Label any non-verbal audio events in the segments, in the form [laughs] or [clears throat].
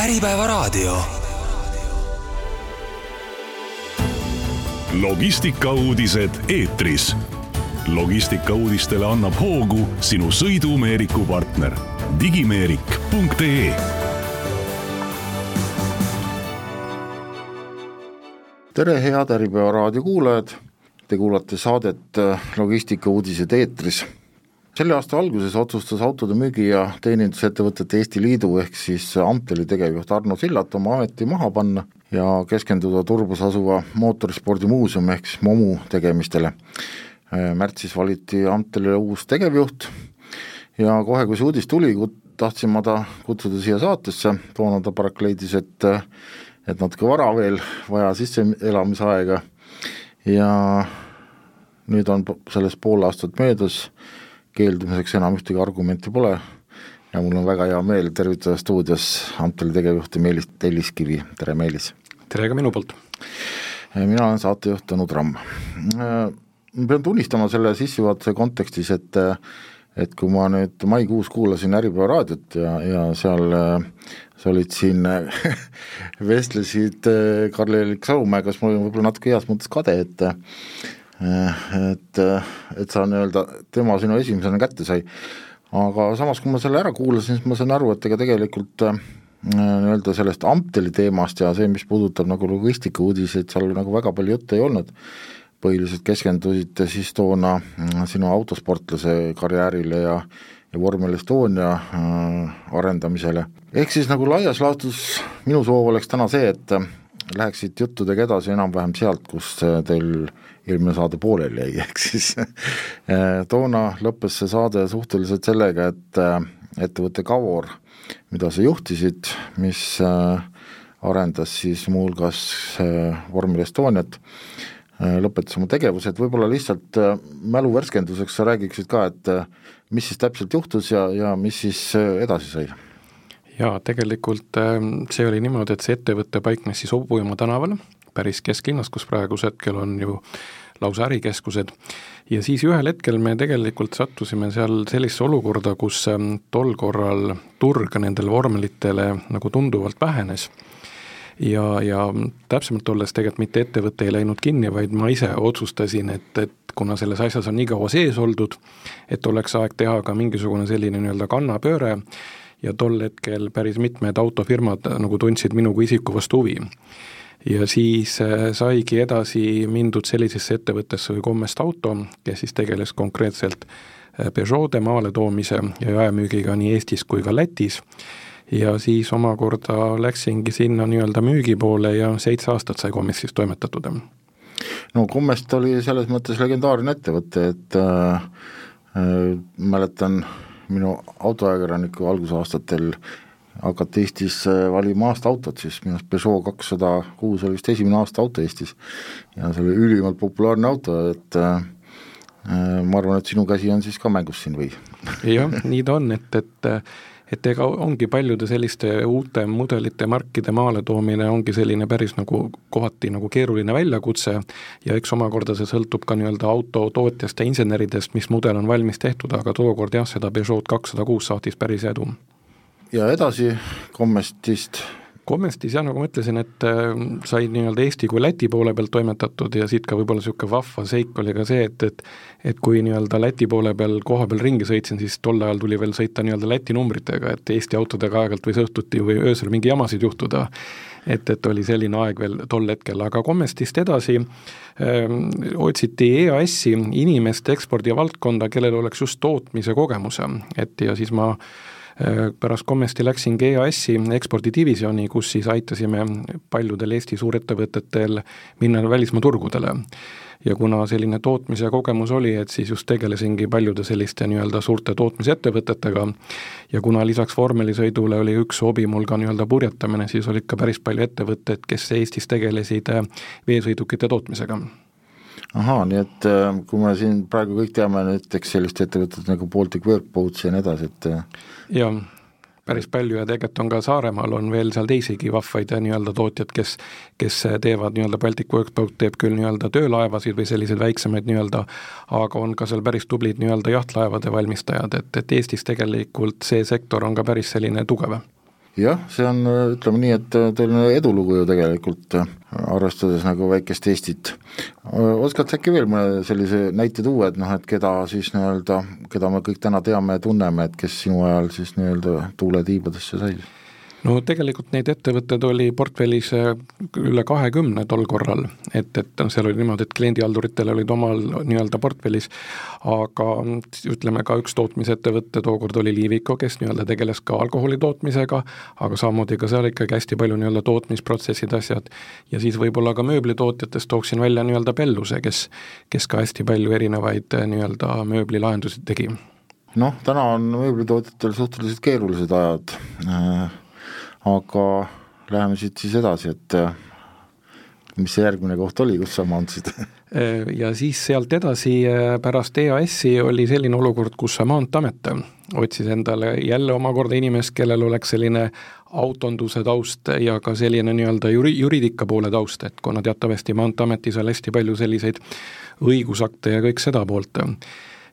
Äripäevaraadio. logistikauudised eetris. logistikauudistele annab hoogu sinu sõidumeeriku partner digimeerik.ee tere, head Äripäeva raadio kuulajad, te kuulate saadet äh, Logistikauudised eetris. Selle aasta alguses otsustas Autode Müügi- ja Teenindusettevõtete Eesti Liidu ehk siis Amteli tegevjuht Arno Sillat oma ameti maha panna ja keskenduda Turbus asuva mootorispordimuuseumi ehk siis MOMU tegemistele. Äh, märtsis valiti Amtelile uus tegevjuht ja kohe, kui see uudis tuli, tahtsin ma ta kutsuda siia saatesse, toona ta paraku leidis, et et natuke vara veel, vaja sisseelamisaega ja nüüd on sellest pool aastat möödas, keeldumiseks enam ühtegi argumenti pole ja mul on väga hea meel tervitada stuudios Antoli tegevjuhti Meelis Telliskivi, tere Meelis! tere ka minu poolt! mina olen saatejuht Tõnu Tramm. ma pean tunnistama selle sissejuhatuse kontekstis, et et kui ma nüüd maikuus kuulasin Äripäeva raadiot ja, ja seal sa olid siin [laughs] vestlesid Karl-Erik Salumäega, siis mul oli võib-olla natuke heas mõttes kade, et et, et sa nii-öelda, tema sinu esimesena kätte sai. aga samas, kui ma selle ära kuulasin, siis ma sain aru, et ega tegelikult nii-öelda sellest Amteli teemast ja see, mis puudutab nagu logistikauudiseid, seal nagu väga palju juttu ei olnud, põhiliselt keskendusite siis toona sinu autosportlase karjäärile ja ja vormel Estonia äh, arendamisele. ehk siis nagu laias laastus minu soov oleks täna see, et läheksid juttudega edasi enam-vähem sealt, kus teil eelmine saade pooleli jäi, [laughs] ehk siis toona lõppes see saade suhteliselt sellega, et ettevõte Kavor, mida sa juhtisid, mis arendas siis muuhulgas vormel Estoniat, lõpetas oma tegevuse, et võib-olla lihtsalt mälu värskenduseks sa räägiksid ka, et mis siis täpselt juhtus ja, ja mis siis edasi sai? jaa, tegelikult see oli niimoodi, et see ettevõte paiknes siis Hobujamaa tänaval, päris kesklinnas, kus praegusel hetkel on ju lausa ärikeskused, ja siis ühel hetkel me tegelikult sattusime seal sellisesse olukorda, kus tol korral turg nendele vormelitele nagu tunduvalt vähenes. Ja, ja täpsemalt olles tegelikult mitte ettevõte ei läinud kinni, vaid ma ise otsustasin, et, et kuna selles asjas on nii kaua sees oldud, et oleks aeg teha ka mingisugune selline nii-öelda kannapööre. Ja tol hetkel päris mitmed autofirmad nagu tundsid minu kui isiku vastu huvi. Ja siis saigi edasi mindud sellisesse ettevõttesse kui Kommest Auto, kes siis tegeles konkreetselt Peugeot'e maaletoomise ja jaemüügiga nii Eestis kui ka Lätis ja siis omakorda läksingi sinna nii-öelda müügi poole ja seitse aastat sai Kommestis toimetatud. no Kommest oli selles mõttes legendaarne ettevõte, et äh, mäletan minu autoajakirjaniku algusaastatel hakati Eestis valima aastaautot, siis minu arust Peugeot kakssada kuus oli vist esimene aastaauto Eestis ja see oli ülimalt populaarne auto, et äh, ma arvan, et sinu käsi on siis ka mängus siin või? jah, [laughs] nii ta on, et, et et ega ongi paljude selliste uute mudelite, markide maaletoomine ongi selline päris nagu kohati nagu keeruline väljakutse ja eks omakorda see sõltub ka nii-öelda autotootjast ja inseneridest, mis mudel on valmis tehtud, aga tookord jah, seda Peugeot kakssada kuus saatis päris edu. Ja edasi Commestist Kommestis jah, nagu ma ütlesin, et sai nii-öelda Eesti kui Läti poole pealt toimetatud ja siit ka võib-olla niisugune vahva seik oli ka see, et, et et kui nii-öelda Läti poole peal koha peal ringi sõitsin, siis tol ajal tuli veel sõita nii-öelda Läti numbritega, et Eesti autodega aeg-ajalt võis õhtuti või öösel mingi jamasid juhtuda. et, et oli selline aeg veel tol hetkel, aga Kommestist edasi öö, otsiti EAS-i inimeste ekspordi valdkonda, kellel oleks just tootmise kogemuse, et ja siis ma pärast Kommesti läksingi EAS-i ekspordidivisjoni, kus siis aitasime paljudel Eesti suurettevõtetel minna välismaa turgudele. ja kuna selline tootmise kogemus oli, et siis just tegelesingi paljude selliste nii-öelda suurte tootmisettevõtetega ja kuna lisaks vormelisõidule oli üks hobi mul ka nii-öelda purjetamine, siis olid ka päris palju ettevõtteid, kes Eestis tegelesid veesõidukite tootmisega ahaa, nii et kui me siin praegu kõik teame näiteks sellist ettevõtet nagu Baltic Workboats ja nii edasi, et jaa, päris palju ja tegelikult on ka Saaremaal on veel seal teisigi vahvaid nii-öelda tootjad, kes kes teevad nii-öelda Baltic Workboat teeb küll nii-öelda töölaevasid või selliseid väiksemaid nii-öelda, aga on ka seal päris tublid nii-öelda jahtlaevade valmistajad, et, et Eestis tegelikult see sektor on ka päris selline tugev. Jah, see on, ütleme nii, et tõeline edulugu ju tegelikult, arvestades nagu väikest Eestit. oskad sa äkki veel mõne sellise näite tuua, et noh, et keda siis nii-öelda, keda me kõik täna teame ja tunneme, et kes sinu ajal siis nii-öelda tuule tiibadesse sai? No tegelikult neid ettevõtteid oli portfellis äh, üle kahekümne tol korral, et, et seal oli niimoodi, et kliendihalduritel olid omal nii-öelda portfellis, aga ütleme ka üks tootmisettevõte tookord oli Liivico, kes nii-öelda tegeles ka alkoholi tootmisega, aga samamoodi ka seal ikkagi hästi palju nii-öelda tootmisprotsessid, asjad, ja siis võib-olla ka mööblitootjatest tooksin välja nii-öelda Belluse, kes, kes ka hästi palju erinevaid äh, nii-öelda mööblilahendusi tegi. Noh, täna on mööblitootjatel suhteliselt keerulised ajad. Äh, aga läheme siit siis edasi, et äh, mis see järgmine koht oli, kus sa maandusid [laughs] äh, ja siis sealt edasi äh, pärast EAS-i oli selline olukord, kus Maanteeamet otsis endale jälle omakorda inimest, kellel oleks selline autonduse taust ja ka selline nii-öelda juri-, juriidika poole taust, et kuna teatavasti Maanteeametis on hästi palju selliseid õigusakte ja kõik seda poolt.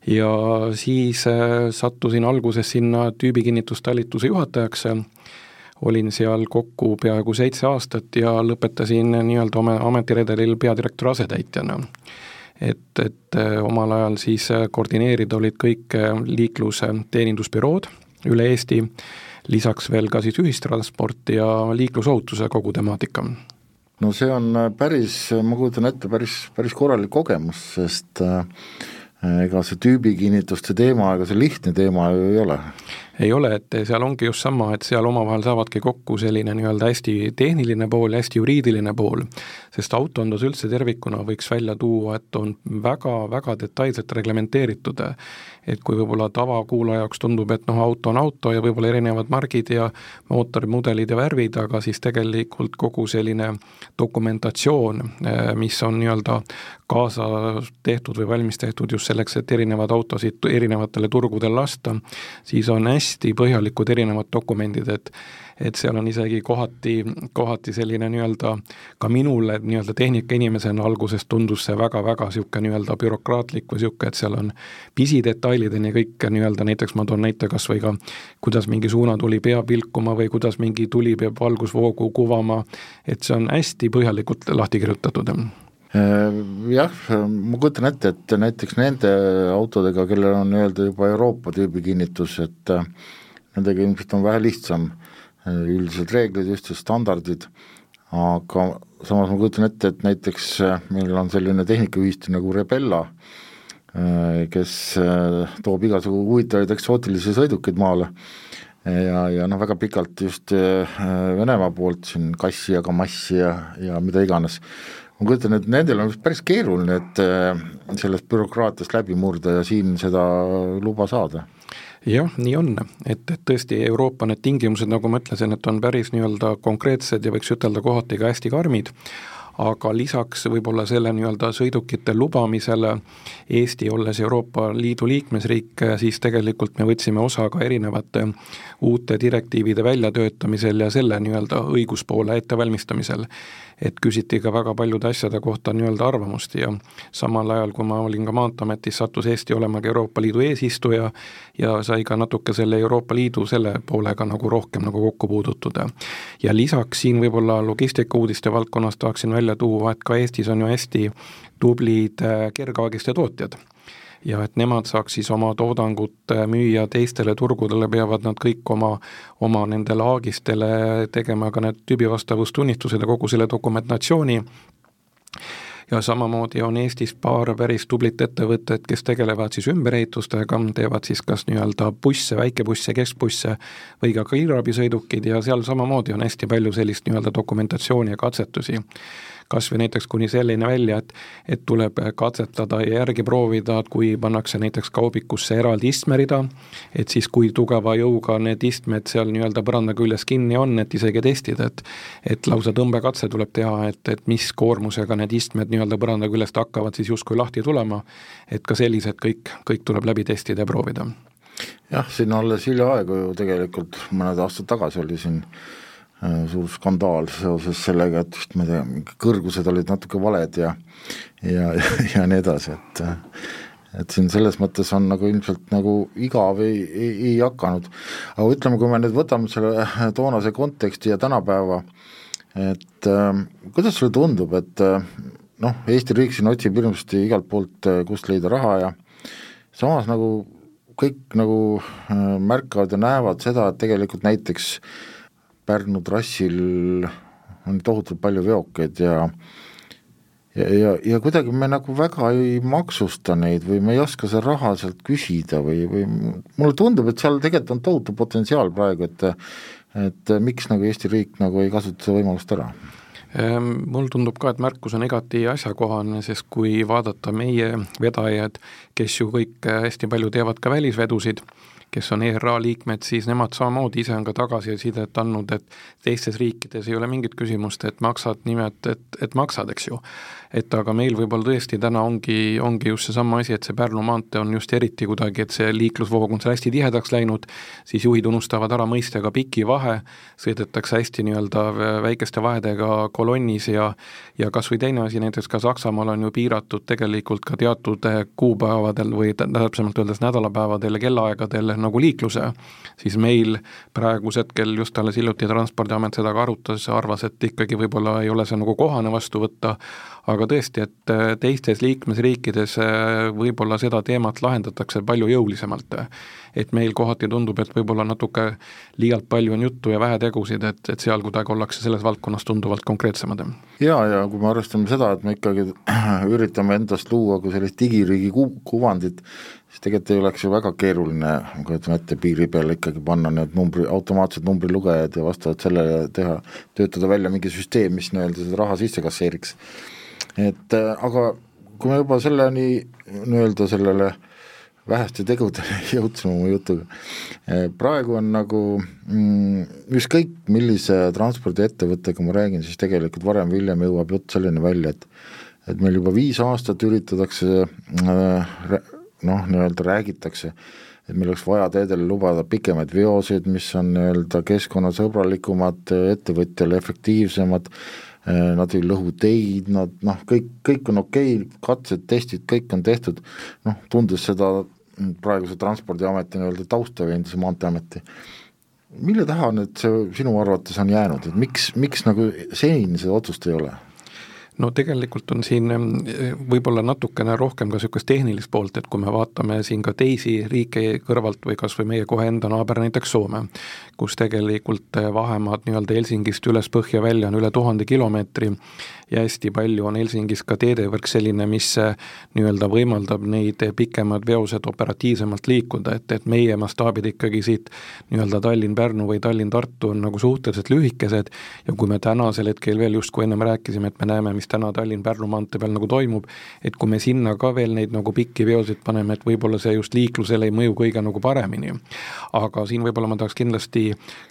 ja siis sattusin alguses sinna tüübikinnitustalituse juhatajaks olin seal kokku peaaegu seitse aastat ja lõpetasin nii-öelda oma ametiredelil peadirektori asetäitjana. et, et äh, omal ajal siis äh, koordineerida olid kõik äh, liikluse teenindusbürood üle Eesti, lisaks veel ka siis ühistransport ja liiklusohutuse kogu temaatika no see on päris, ma kujutan ette, päris, päris korralik kogemus, sest ega see tüübikinnituste teema, ega see lihtne teema ju ei ole ei ole, et seal ongi just sama, et seal omavahel saavadki kokku selline nii-öelda hästi tehniline pool ja hästi juriidiline pool. sest autondus üldse tervikuna võiks välja tuua, et on väga-väga detailselt reglementeeritud. et kui võib-olla tavakuulaja jaoks tundub, et noh, auto on auto ja võib-olla erinevad margid ja mootorimudelid ja värvid, aga siis tegelikult kogu selline dokumentatsioon, mis on nii-öelda kaasa tehtud või valmis tehtud just selleks, et erinevaid autosid erinevatele turgudel lasta, siis on hästi hästi põhjalikud erinevad dokumendid, et et seal on isegi kohati, kohati selline nii-öelda ka minule nii-öelda tehnikainimesena alguses tundus see väga-väga niisugune nii-öelda bürokraatlik või niisugune, et seal on pisidetailideni kõik nii-öelda, näiteks ma toon näite kas või ka kuidas mingi suunatuli peab vilkuma või kuidas mingi tuli peab valgusvoogu kuvama, et see on hästi põhjalikult lahti kirjutatud jah, ma kujutan ette, et näiteks nende autodega, kellel on nii-öelda juba Euroopa tüübi kinnitus, et nendega ilmselt on vähe lihtsam, üldised reeglid, ühtsed standardid, aga samas ma kujutan ette, et näiteks äh, meil on selline tehnikaühistu nagu Rebella, äh, kes äh, toob igasugu huvitavaid eksootilisi sõidukeid maale ja, ja noh, väga pikalt just Venemaa poolt siin kassi ja kamassi ja, ja mida iganes. Ma kujutan, et nendel on päris keeruline, et sellest bürokraatiast läbi murda ja siin seda luba saada. Jah, nii on, et, et tõesti Euroopa need tingimused, nagu ma ütlesin, et on päris nii-öelda konkreetsed ja võiks ütelda kohati ka hästi karmid, aga lisaks võib-olla selle nii-öelda sõidukite lubamisele Eesti, olles Euroopa Liidu liikmesriik, siis tegelikult me võtsime osa ka erinevate uute direktiivide väljatöötamisel ja selle nii-öelda õiguspoole ettevalmistamisel et küsiti ka väga paljude asjade kohta nii-öelda arvamust ja samal ajal, kui ma olin ka Maanteeametis, sattus Eesti olema ka Euroopa Liidu eesistuja ja sai ka natuke selle Euroopa Liidu selle poolega nagu rohkem nagu kokku puudutud. ja lisaks siin võib-olla logistikauudiste valdkonnas tahaksin välja tuua, et ka Eestis on ju hästi tublid äh, kergaagiste tootjad. Ja et nemad saaks siis oma toodangut äh, müüa teistele turgudele, peavad nad kõik oma, oma nendele aagistele tegema ka need tüübivastavustunnistused ja kogu selle dokumentatsiooni, ja samamoodi on Eestis paar päris tublit ettevõtet, kes tegelevad siis ümberehitustega, teevad siis kas nii-öelda busse, väikebusse, keskbusse või ka kiirabisõidukid ja seal samamoodi on hästi palju sellist nii-öelda dokumentatsiooni ja katsetusi kas või näiteks kuni selline välja, et et tuleb katsetada ja järgi proovida, kui pannakse näiteks kaubikusse eraldi istmerida, et siis kui tugeva jõuga need istmed seal nii-öelda põranda küljes kinni on, et isegi testida, et et lausa tõmbekatse tuleb teha, et, et mis koormusega need istmed nii-öelda põranda küljest hakkavad siis justkui lahti tulema, et ka sellised kõik, kõik tuleb läbi testida ja proovida. Jah, siin alles hiljaaegu ju tegelikult mõned aastad tagasi oli siin suur skandaal seoses sellega, et vist ma ei tea, kõrgused olid natuke valed ja ja, ja, [laughs] ja nii edasi, et et siin selles mõttes on nagu ilmselt nagu igav ei, ei, ei hakanud. aga ütleme, kui me nüüd võtame selle toonase konteksti ja tänapäeva, et äh, kuidas sulle tundub, et äh, noh, Eesti riik siin otsib hirmsasti igalt poolt, äh, kust leida raha ja samas nagu kõik nagu äh, märkavad ja näevad seda, et tegelikult näiteks Pärnu trassil on tohutult palju veokeid ja ja, ja, ja kuidagi me nagu väga ei maksusta neid või me ei oska seda raha sealt küsida või, või mulle tundub, et seal tegelikult on tohutu potentsiaal praegu, et et miks nagu Eesti riik nagu ei kasuta seda võimalust ära? Ehm, mul tundub ka, et märkus on igati asjakohane, sest kui vaadata meie vedajad, kes ju kõik hästi palju teevad ka välisvedusid, kes on ERA liikmed, siis nemad samamoodi ise on ka tagasisidet andnud, et teistes riikides ei ole mingit küsimust, et maksad nimed, et, et maksad, eks ju et aga meil võib-olla tõesti täna ongi, ongi just seesama asi, et see Pärnu maantee on just eriti kuidagi, et see liiklusvoog on seal hästi tihedaks läinud, siis juhid unustavad ära mõista ka piki vahe, sõidetakse hästi nii-öelda väikeste vahedega kolonnis ja ja kas või teine asi, näiteks ka Saksamaal on ju piiratud tegelikult ka teatud kuupäevadel või täpsemalt öeldes nädalapäevadel ja kellaaegadel nagu liikluse, siis meil praegusel hetkel just alles hiljuti Transpordiamet seda ka arutas, arvas, et ikkagi võib-olla ei ole see nagu kohane vastu võtta, aga tõesti, et äh, teistes liikmesriikides äh, võib-olla seda teemat lahendatakse palju jõulisemalt. et meil kohati tundub, et võib-olla natuke liialt palju on juttu ja vähe tegusid, et, et seal kuidagi ollakse selles valdkonnas tunduvalt konkreetsemad. jaa, ja kui me arvestame seda, et me ikkagi [clears throat] üritame endast luua kui sellist digiriigi ku-, kuvandit, siis tegelikult ei oleks ju väga keeruline, kujutame ette, piiri peale ikkagi panna need numbri, automaatsed numbrilugejad ja vastavalt sellele teha, töötada välja mingi süsteem, mis nii-öelda seda raha sisse kasseeriks et äh, aga kui me juba selleni nii-öelda sellele väheste tegudele [laughs] jõudsime oma jutuga, äh, praegu on nagu mm, ükskõik, millise transpordiettevõttega ma räägin, siis tegelikult varem või hiljem jõuab jutt selleni välja, et et meil juba viis aastat üritatakse äh, noh, nii-öelda räägitakse, et meil oleks vaja teedele lubada pikemaid veoseid, mis on nii-öelda keskkonnasõbralikumad, ettevõtjale efektiivsemad, nad ei lõhu teid, nad noh, kõik, kõik on okei okay,, katsed, testid, kõik on tehtud, noh, tundes seda praeguse Transpordiameti nii-öelda tausta või endise Maanteeameti, mille taha nüüd see sinu arvates on jäänud, et miks, miks nagu senini seda otsust ei ole? no tegelikult on siin võib-olla natukene rohkem ka niisugust tehnilist poolt, et kui me vaatame siin ka teisi riike kõrvalt või kas või meie kohe enda naaber, näiteks Soome, kus tegelikult vahemaad nii-öelda Helsingist üles põhja välja on üle tuhande kilomeetri ja hästi palju on Helsingis ka teedevõrk selline, mis nii-öelda võimaldab neid pikemad veosed operatiivsemalt liikuda, et, et meie mastaabid ikkagi siit nii-öelda Tallinn-Pärnu või Tallinn-Tartu on nagu suhteliselt lühikesed ja kui me tänasel hetkel veel justkui ennem rääkisime, et me näeme, mis täna Tallinn-Pärnu maantee peal nagu toimub, et kui me sinna ka veel neid nagu pikki veoseid paneme, et võib-olla see just liiklusele ei mõju kõige nagu paremini. aga siin võib-olla ma tahaks kindlasti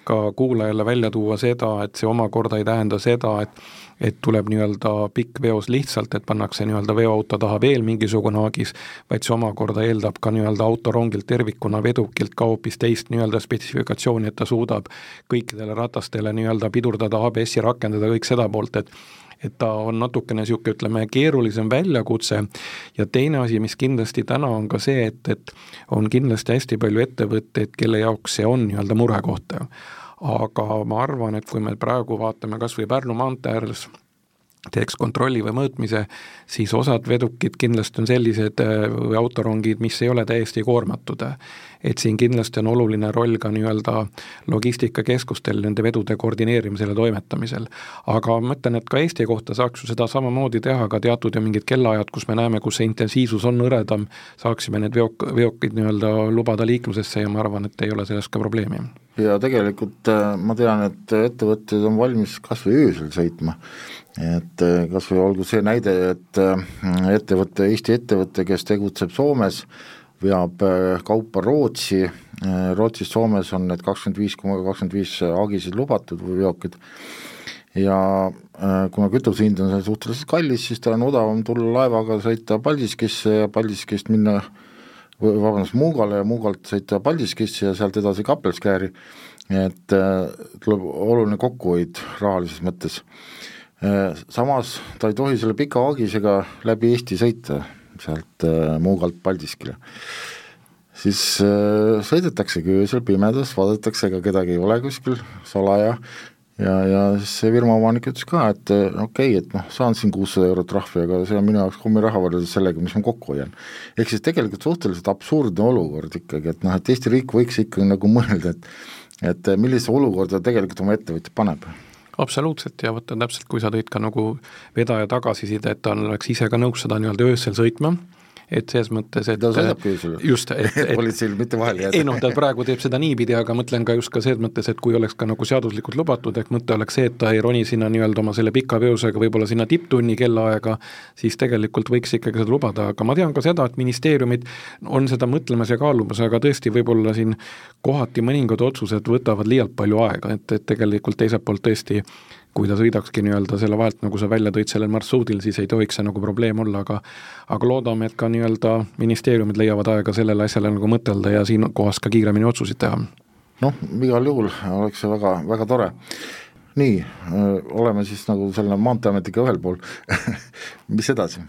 ka kuulajale välja tuua seda, et see omakorda ei tähenda seda, et et tuleb nii-öelda pikk veos lihtsalt, et pannakse nii-öelda veoauto taha veel mingisugune haagis, vaid see omakorda eeldab ka nii-öelda autorongilt tervikuna vedukilt ka hoopis teist nii-öelda spetsifikatsiooni, et ta suudab kõikidele ratastele nii-öelda pidurdada, ABS-i rakendada, kõik seda poolt, et et ta on natukene niisugune, ütleme, keerulisem väljakutse. Ja teine asi, mis kindlasti täna on ka see, et, et on kindlasti hästi palju ettevõtteid, kelle jaoks see on nii-öelda murekoht. Aga ma arvan, et kui me praegu vaatame kas või Pärnu maantee ääres teeks kontrolli või mõõtmise, siis osad vedukid kindlasti on sellised äh, või autorongid, mis ei ole täiesti koormatud. et siin kindlasti on oluline roll ka nii-öelda logistikakeskustel nende vedude koordineerimisel ja toimetamisel. aga ma ütlen, et ka Eesti kohta saaks ju seda samamoodi teha, ka teatud ja mingid kellaajad, kus me näeme, kus see intensiivsus on hõredam, saaksime need veok, veokid nii-öelda lubada liiklusesse ja ma arvan, et ei ole selles ka probleemi ja tegelikult äh, ma tean, et ettevõtted on valmis kas või öösel sõitma, et äh, kas või olgu see näide, et äh, ettevõte, Eesti ettevõte, kes tegutseb Soomes, veab kaupa Rootsi, Rootsis, Soomes on need kakskümmend viis koma kakskümmend viis agisid lubatud või veokid, ja kuna kütuse hind on seal suhteliselt kallis, siis tal on odavam tulla laevaga, sõita Paldiskisse ja Paldiskist minna äh, vabandust, Muugale ja Muugalt sõita Paldiskisse ja sealt edasi Kappelskääri, et äh, tuleb oluline kokkuhoid rahalises mõttes. Äh, samas ta ei tohi selle pika aagisega läbi Eesti sõita, sealt äh, Muugalt Paldiskile. siis sõidetaksegi öösel pimedas, vaadatakse, ega kedagi ei ole kuskil salaja ja, ja siis see firma omanik ütles ka, et äh, okei okay,, et noh, saan siin kuussada eurot trahvi, aga see on minu jaoks kummiraha võrreldes sellega, mis ma kokku hoian. ehk siis tegelikult suhteliselt absurdne olukord ikkagi, et noh, et Eesti riik võiks ikkagi nagu [laughs] mõelda, et et millise olukorda tegelikult oma ettevõtja paneb absoluutselt ja vaata täpselt, kui sa tõid ka nagu vedaja tagasiside, et ta oleks ise ka nõus seda nii-öelda öösel sõitma et selles mõttes, et ta sõidabki öösel just, et, [laughs] et politseil mitte vahele jääda. ei noh, ta praegu teeb seda niipidi, aga mõtlen ka just ka selles mõttes, et kui oleks ka nagu seaduslikult lubatud, ehk mõte oleks see, et ta ei roni sinna nii-öelda oma selle pika veosega võib-olla sinna tipptunni kellaaega, siis tegelikult võiks ikkagi seda lubada, aga ma tean ka seda, et ministeeriumid on seda mõtlemas ja kaalumas, aga tõesti, võib-olla siin kohati mõningad otsused võtavad liialt palju aega, et, et tegelikult teiselt poolt tõesti kui ta sõidakski nii-öelda selle vahelt, nagu sa välja tõid, sellel marsruudil, siis ei tohiks see nagu probleem olla, aga aga loodame, et ka nii-öelda ministeeriumid leiavad aega sellele asjale nagu mõtelda ja siin kohas ka kiiremini otsuseid teha. noh, igal juhul oleks see väga, väga tore. nii, oleme siis nagu selle Maanteeametiga ühel pool [laughs] mis edasi?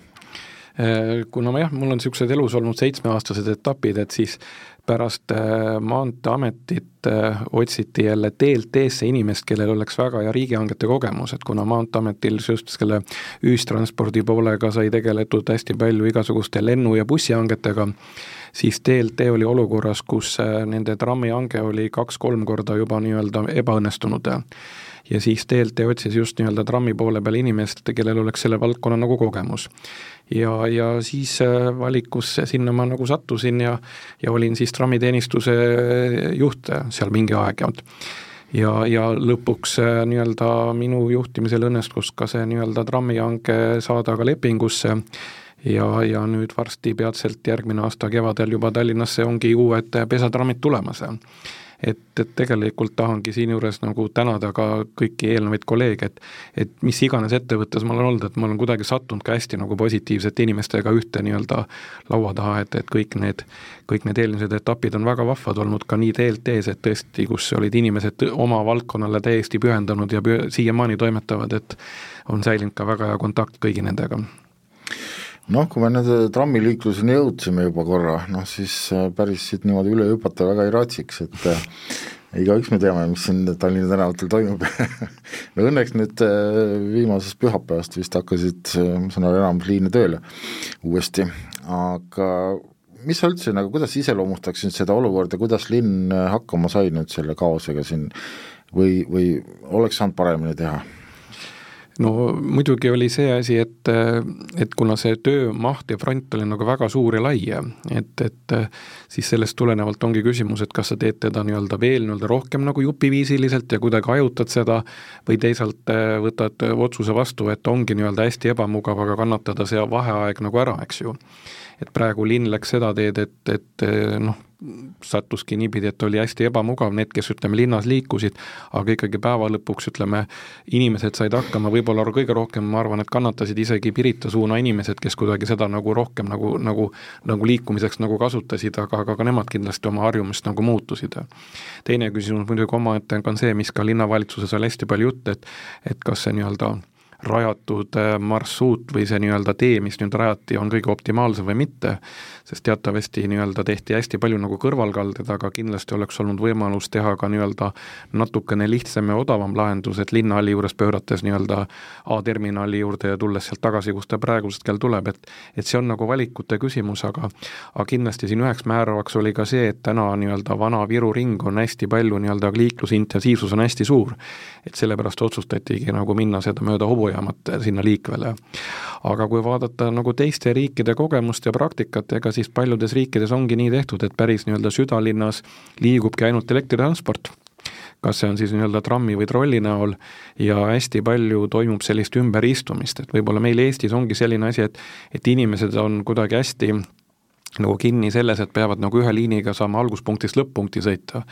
kuna ma jah, mul on niisugused elus olnud seitsmeaastased etapid, et siis pärast äh, Maanteeametit äh, otsiti jälle DLT-sse inimest, kellel oleks väga hea riigihangete kogemus, et kuna Maanteeametil just selle ühistranspordi poolega sai tegeletud hästi palju igasuguste lennu- ja bussihangetega, siis DLT oli olukorras, kus äh, nende trammihange oli kaks-kolm korda juba nii-öelda ebaõnnestunud ja siis DLT otsis just nii-öelda trammi poole peal inimest, kellel oleks selle valdkonna nagu kogemus. ja, ja siis äh, valikusse sinna ma nagu sattusin ja, ja olin siis trammiteenistuse juht seal mingi aeg ja ja, ja lõpuks äh, nii-öelda minu juhtimisel õnnestus ka see nii-öelda trammihange saada ka lepingusse. Ja, ja nüüd varsti peatselt järgmine aasta kevadel juba Tallinnasse ongi uued pesatrammid tulemas et, et tegelikult tahangi siinjuures nagu tänada ka kõiki eelnevaid kolleege, et et mis iganes ettevõttes ma olen olnud, et ma olen kuidagi sattunud ka hästi nagu positiivsete inimestega ühte nii-öelda laua taha, et, et kõik need, kõik need eelmised etapid on väga vahvad olnud ka nii DLT-s, et tõesti, kus olid inimesed oma valdkonnale täiesti pühendunud ja püh siiamaani toimetavad, et on säilinud ka väga hea kontakt kõigi nendega noh, kui me nüüd trammiliikluseni jõudsime juba korra, noh siis äh, päris siit niimoodi üle hüpata väga ei raatsiks, et äh, igaüks me teame, mis siin Tallinna tänavatel toimub. [laughs] No õnneks nüüd äh, viimasest pühapäevast vist hakkasid, ma saan aru, enamus liine tööle uuesti, aga mis sa üldse nagu, kuidas iseloomustaksid seda olukorda, kuidas linn hakkama sai nüüd selle kaosega siin? Või, või oleks saanud paremini teha? No muidugi oli see asi, et, et kuna see töömaht ja front oli nagu väga suur ja lai, et, et siis sellest tulenevalt ongi küsimus, et kas sa teed teda nii-öelda veel nii-öelda rohkem nagu jupiviisiliselt ja kuidagi hajutad seda või teisalt võtad otsuse vastu, et ongi nii-öelda hästi ebamugav, aga kannatada see vaheaeg nagu ära, eks ju. Et praegu linn läks seda teed, et, et noh, sattuski niipidi, et oli hästi ebamugav, need, kes ütleme, linnas liikusid, aga ikkagi päeva lõpuks ütleme, inimesed said hakkama, võib-olla kõige rohkem ma arvan, et kannatasid isegi Pirita suuna inimesed, kes kuidagi seda nagu rohkem nagu, nagu, nagu liikumiseks nagu kasutasid, aga, aga ka nemad kindlasti oma harjumust nagu muutusid. teine küsimus muidugi omaette on see, mis ka linnavalitsuses oli hästi palju jutt, et et kas see nii-öelda rajatud äh, marsruut või see nii-öelda tee, mis nüüd rajati, on kõige optimaalsem või mitte, sest teatavasti nii-öelda tehti hästi palju nagu kõrvalkalded, aga kindlasti oleks olnud võimalus teha ka nii-öelda natukene lihtsam ja odavam lahendus, et linnahalli juures pöörates nii-öelda A-terminali juurde ja tulles sealt tagasi, kust ta praegusest kell tuleb, et et see on nagu valikute küsimus, aga aga kindlasti siin üheks määravaks oli ka see, et täna nii-öelda Vana-Viru ring on hästi palju nii-öelda liiklusintensiivsus on hästi suur. et sellepärast otsustatigi nagu minna seda mööda hobu soojamad sinna liikvele. aga kui vaadata nagu teiste riikide kogemust ja praktikat, ega siis paljudes riikides ongi nii tehtud, et päris nii-öelda südalinnas liigubki ainult elektritransport kas see on siis nii-öelda trammi või trolli näol ja hästi palju toimub sellist ümberistumist, et võib-olla meil Eestis ongi selline asi, et et inimesed on kuidagi hästi nagu kinni selles, et peavad nagu ühe liiniga saama alguspunktist lõpp-punkti sõita.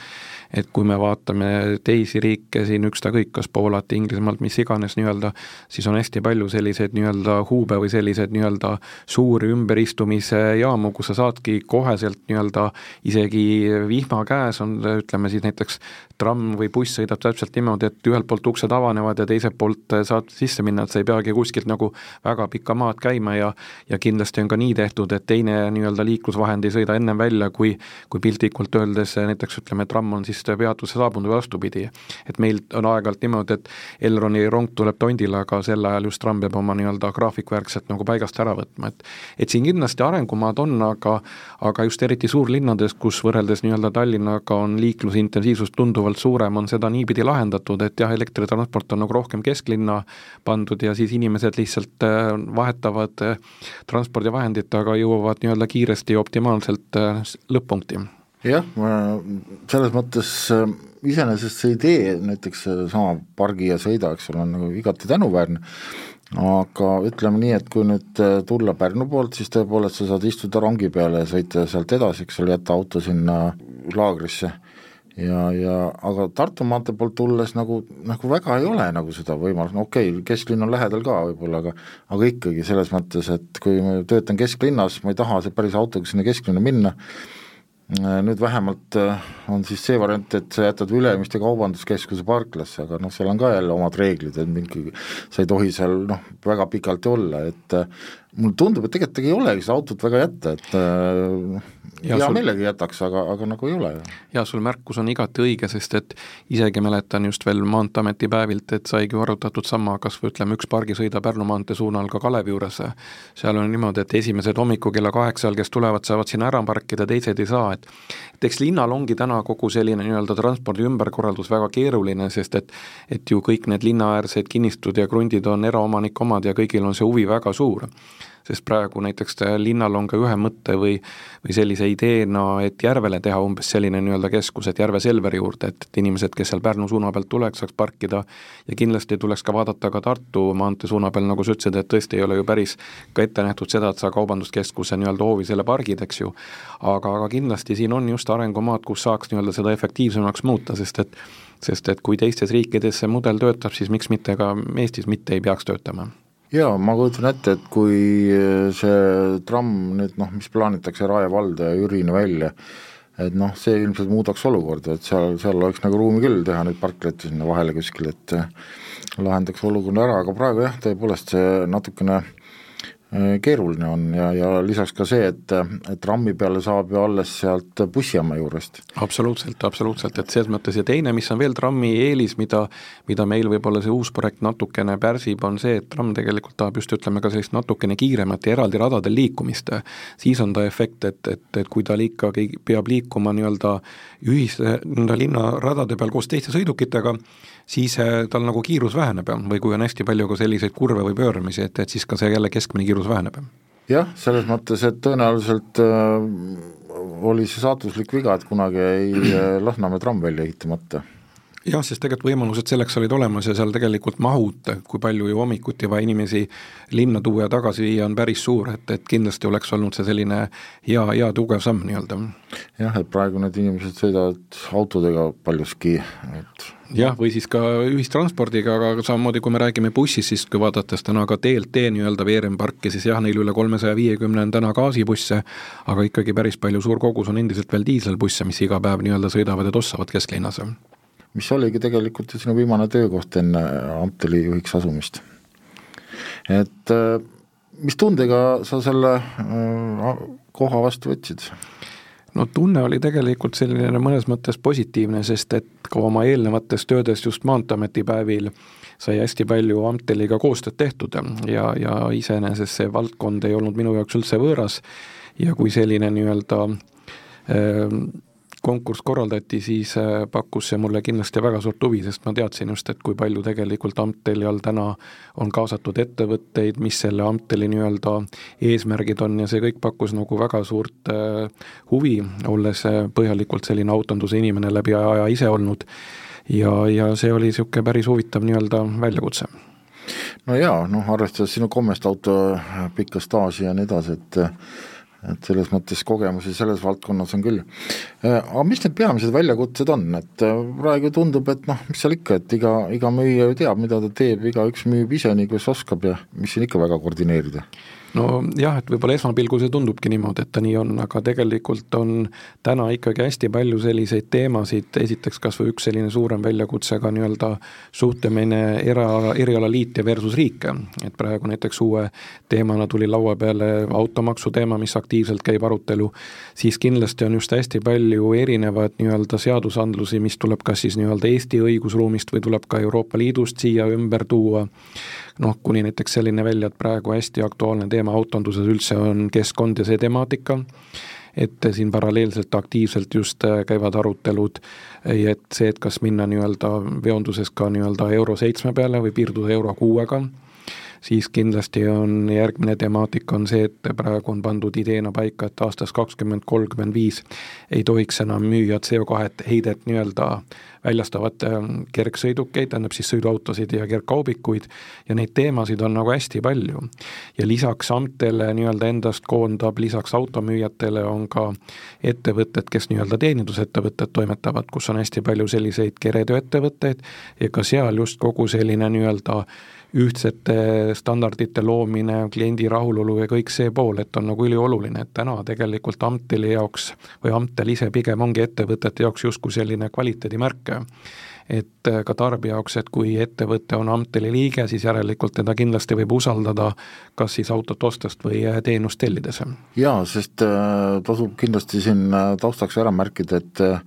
Et kui me vaatame teisi riike siin, ükskõik kas Poolat, Inglismaalt, mis iganes nii-öelda, siis on hästi palju selliseid nii-öelda huube või selliseid nii-öelda suuri ümberistumise jaamu, kus sa saadki koheselt nii-öelda isegi vihma käes on, ütleme siis näiteks tramm või buss sõidab täpselt niimoodi, et ühelt poolt uksed avanevad ja teiselt poolt saad sisse minna, et sa ei peagi kuskilt nagu väga pikka maad käima ja ja kindlasti on ka nii tehtud, et teine nii-öelda liiklusvahend ei sõida ennem välja, kui kui piltlikult öeldes näiteks ütleme, tramm on siis peatusse saabunud või vastupidi. et meil on aeg-ajalt niimoodi, et Elroni rong tuleb tondile, aga sel ajal just tramm peab oma nii-öelda graafikvärkselt nagu paigast ära võtma, et et siin kindlasti arengumaad on, aga aga just eriti suurlinnades, kus võrreldes nii-öelda Tallinnaga on liiklusintensiivsus tunduvalt suurem, on seda niipidi lahendatud, et jah, elektritransport on nagu rohkem kesklinna pandud ja siis inimesed lihtsalt äh, vahetavad äh, transpordivahendit, aga jõuavad nii-öelda kiiresti ja optimaalselt äh, lõpp-punkti jah, selles mõttes iseenesest see idee, näiteks seesama pargi ja sõida, eks ole, on nagu igati tänuväärne, aga ütleme nii, et kui nüüd tulla Pärnu poolt, siis tõepoolest sa saad istuda rongi peale ja sõita sealt edasi, eks ole, jätta auto sinna laagrisse. Ja, ja aga Tartu maantee poolt tulles nagu, nagu väga ei ole nagu seda võimalust, no okei okay,, kesklinn on lähedal ka võib-olla, aga aga ikkagi selles mõttes, et kui ma töötan kesklinnas, ma ei taha päris autoga sinna kesklinna minna, Äh, nüüd vähemalt äh, on siis see variant, et sa jätad Ülemiste Kaubanduskeskuse parklasse, aga noh, seal on ka jälle omad reeglid, et mingi, sa ei tohi seal noh, väga pikalt olla, et äh, mulle tundub, et tegelikult ei olegi seda autot väga jätta, et äh, hea sul... meelega jätaks, aga, aga nagu ei ole. jaa, sul märkus on igati õige, sest et isegi mäletan just veel Maanteeameti päevilt, et saigi arutatud sama, kas või ütleme, üks pargisõida Pärnu maantee suunal ka Kalevi juures, seal on niimoodi, et esimesed hommikul kella kaheksal, kes tulevad, saavad sinna ära parkida, teised ei saa, et et eks linnal ongi täna kogu selline nii-öelda transpordi ümberkorraldus väga keeruline, sest et et ju kõik need linnaäärsed kinnistud ja krundid on eraomanike omad ja kõigil on see huvi väga suur sest praegu näiteks linnal on ka ühe mõtte või või sellise ideena, et Järvele teha umbes selline nii-öelda keskus, et Järve Selveri juurde, et, et inimesed, kes seal Pärnu suuna pealt tuleks, saaks parkida. Ja kindlasti tuleks ka vaadata ka Tartu maantee suuna peal, nagu sa ütlesid, et tõesti ei ole ju päris ka ette nähtud seda, et sa kaubanduskeskuse nii-öelda hoovi selle pargid, eks ju, aga, aga kindlasti siin on just arengumaad, kus saaks nii-öelda seda efektiivsemaks muuta, sest et sest et kui teistes riikides see mudel töötab, siis miks mitte ka Eestis mitte ei peaks töötama jaa, ma kujutan ette, et kui äh, see tramm nüüd noh, mis plaanitakse Rae valda ja Jürini välja, et noh, see ilmselt muudaks olukorda, et seal, seal oleks nagu ruumi küll teha neid parklaid sinna vahele kuskil, et äh, lahendaks olukorra ära, aga praegu jah, tõepoolest see natukene Äh, keeruline on ja, ja lisaks ka see, et, et rammi peale saab ju alles sealt bussijaama juurest. absoluutselt, absoluutselt, et selles mõttes ja teine, mis on veel trammi eelis, mida mida meil võib-olla see uus projekt natukene pärsib, on see, et tramm tegelikult tahab just ütleme ka sellist natukene kiiremat ja eraldi radadel liikumist. siis on ta efekt, et, et, et kui ta ikkagi peab liikuma nii-öelda ühiste nii-öelda linnaradade peal koos teiste sõidukitega, siis äh, tal nagu kiirus väheneb või kui on hästi palju ka selliseid kurve või pööramisi, et, et siis ka see jälle keskmine kiirus väheneb. jah, selles mõttes, et tõenäoliselt äh, oli see saatuslik viga, et kunagi jäi äh, Lasnamäe tramm välja ehitamata jah, sest tegelikult võimalused selleks olid olemas ja seal tegelikult mahud, kui palju ju hommikuti vaja inimesi linna tuua ja tagasi viia, on päris suur, et, et kindlasti oleks olnud see selline hea, hea tugev samm nii-öelda. jah, et praegu need inimesed sõidavad autodega paljuski, et jah, või siis ka ühistranspordiga, aga samamoodi kui me räägime bussist, siis kui vaadates täna ka TLT nii-öelda veeremparki, siis jah, neil üle kolmesaja viiekümne on täna gaasibusse, aga ikkagi päris palju, suur kogus on endiselt veel diiselbusse, mis iga päev nii-öelda sõidavad ja tossavad kesklinnas mis oligi tegelikult ju sinu viimane töökoht enne Amteli juhiks asumist. et äh, mis tundega sa selle äh, koha vastu võtsid? No tunne oli tegelikult selline mõnes mõttes positiivne, sest et ka oma eelnevates töödes just Maanteeameti päevil sai hästi palju Amteliga koostööd tehtud ja, ja iseenesest see valdkond ei olnud minu jaoks üldse võõras. Ja kui selline nii-öelda äh, konkurss korraldati, siis äh, pakkus see mulle kindlasti väga suurt huvi, sest ma teadsin just, et kui palju tegelikult Amteli all täna on kaasatud ettevõtteid, mis selle Amteli nii-öelda eesmärgid on ja see kõik pakkus nagu väga suurt äh, huvi, olles äh, põhjalikult selline autonduse inimene läbi aja ise olnud. ja, ja see oli niisugune päris huvitav nii-öelda väljakutse no jaa, noh arvestades sinu kommest auto pikka staaži ja nii edasi, et et selles mõttes kogemusi selles valdkonnas on küll. Äh, aga mis need peamised väljakutsed on, et äh, praegu tundub, et noh, mis seal ikka, et iga, iga müüja ju teab, mida ta teeb, igaüks müüb ise nii, kuidas oskab ja mis siin ikka väga koordineerida nojah, et võib-olla esmapilgul see tundubki niimoodi, et ta nii on, aga tegelikult on täna ikkagi hästi palju selliseid teemasid, esiteks kas või üks selline suurem väljakutse ka nii-öelda suhtlemine era, erialaliite versus riike, et praegu näiteks uue teemana tuli laua peale automaksu teema, mis aktiivselt käib arutelu, siis kindlasti on just hästi palju erinevaid nii-öelda seadusandlusi, mis tuleb kas siis nii-öelda Eesti õigusruumist või tuleb ka Euroopa Liidust siia ümber tuua, noh, kuni näiteks selline välja, et praegu hästi aktuaalne teema autonduses üldse on keskkond ja see temaatika, et siin paralleelselt aktiivselt just äh, käivad arutelud, et see, et kas minna nii-öelda veonduses ka nii-öelda euro seitsme peale või piirduda euro kuuega siis kindlasti on järgmine temaatika on see, et praegu on pandud ideena paika, et aastast kakskümmend kolmkümmend viis ei tohiks enam müüa CO2 heidet nii-öelda väljastavat kergsõidukeid, tähendab siis sõiduautosid ja kergkaubikuid ja neid teemasid on nagu hästi palju. ja lisaks AMT-le nii-öelda endast koondab, lisaks automüüjatele on ka ettevõtted, kes nii-öelda teenindusettevõtted toimetavad, kus on hästi palju selliseid keretööettevõtteid ja ka seal just kogu selline nii-öelda ühtsete standardite loomine, kliendi rahulolu ja kõik see pool, et on nagu ülioluline, et täna tegelikult Amteli jaoks või Amtel ise pigem ongi ettevõtete jaoks justkui selline kvaliteedimärk et ka tarbija jaoks, et kui ettevõte on Amteli liige, siis järelikult teda kindlasti võib usaldada kas siis autot ostes või teenust tellides. jaa, sest äh, tasub kindlasti siin äh, taustaks ära märkida, et äh,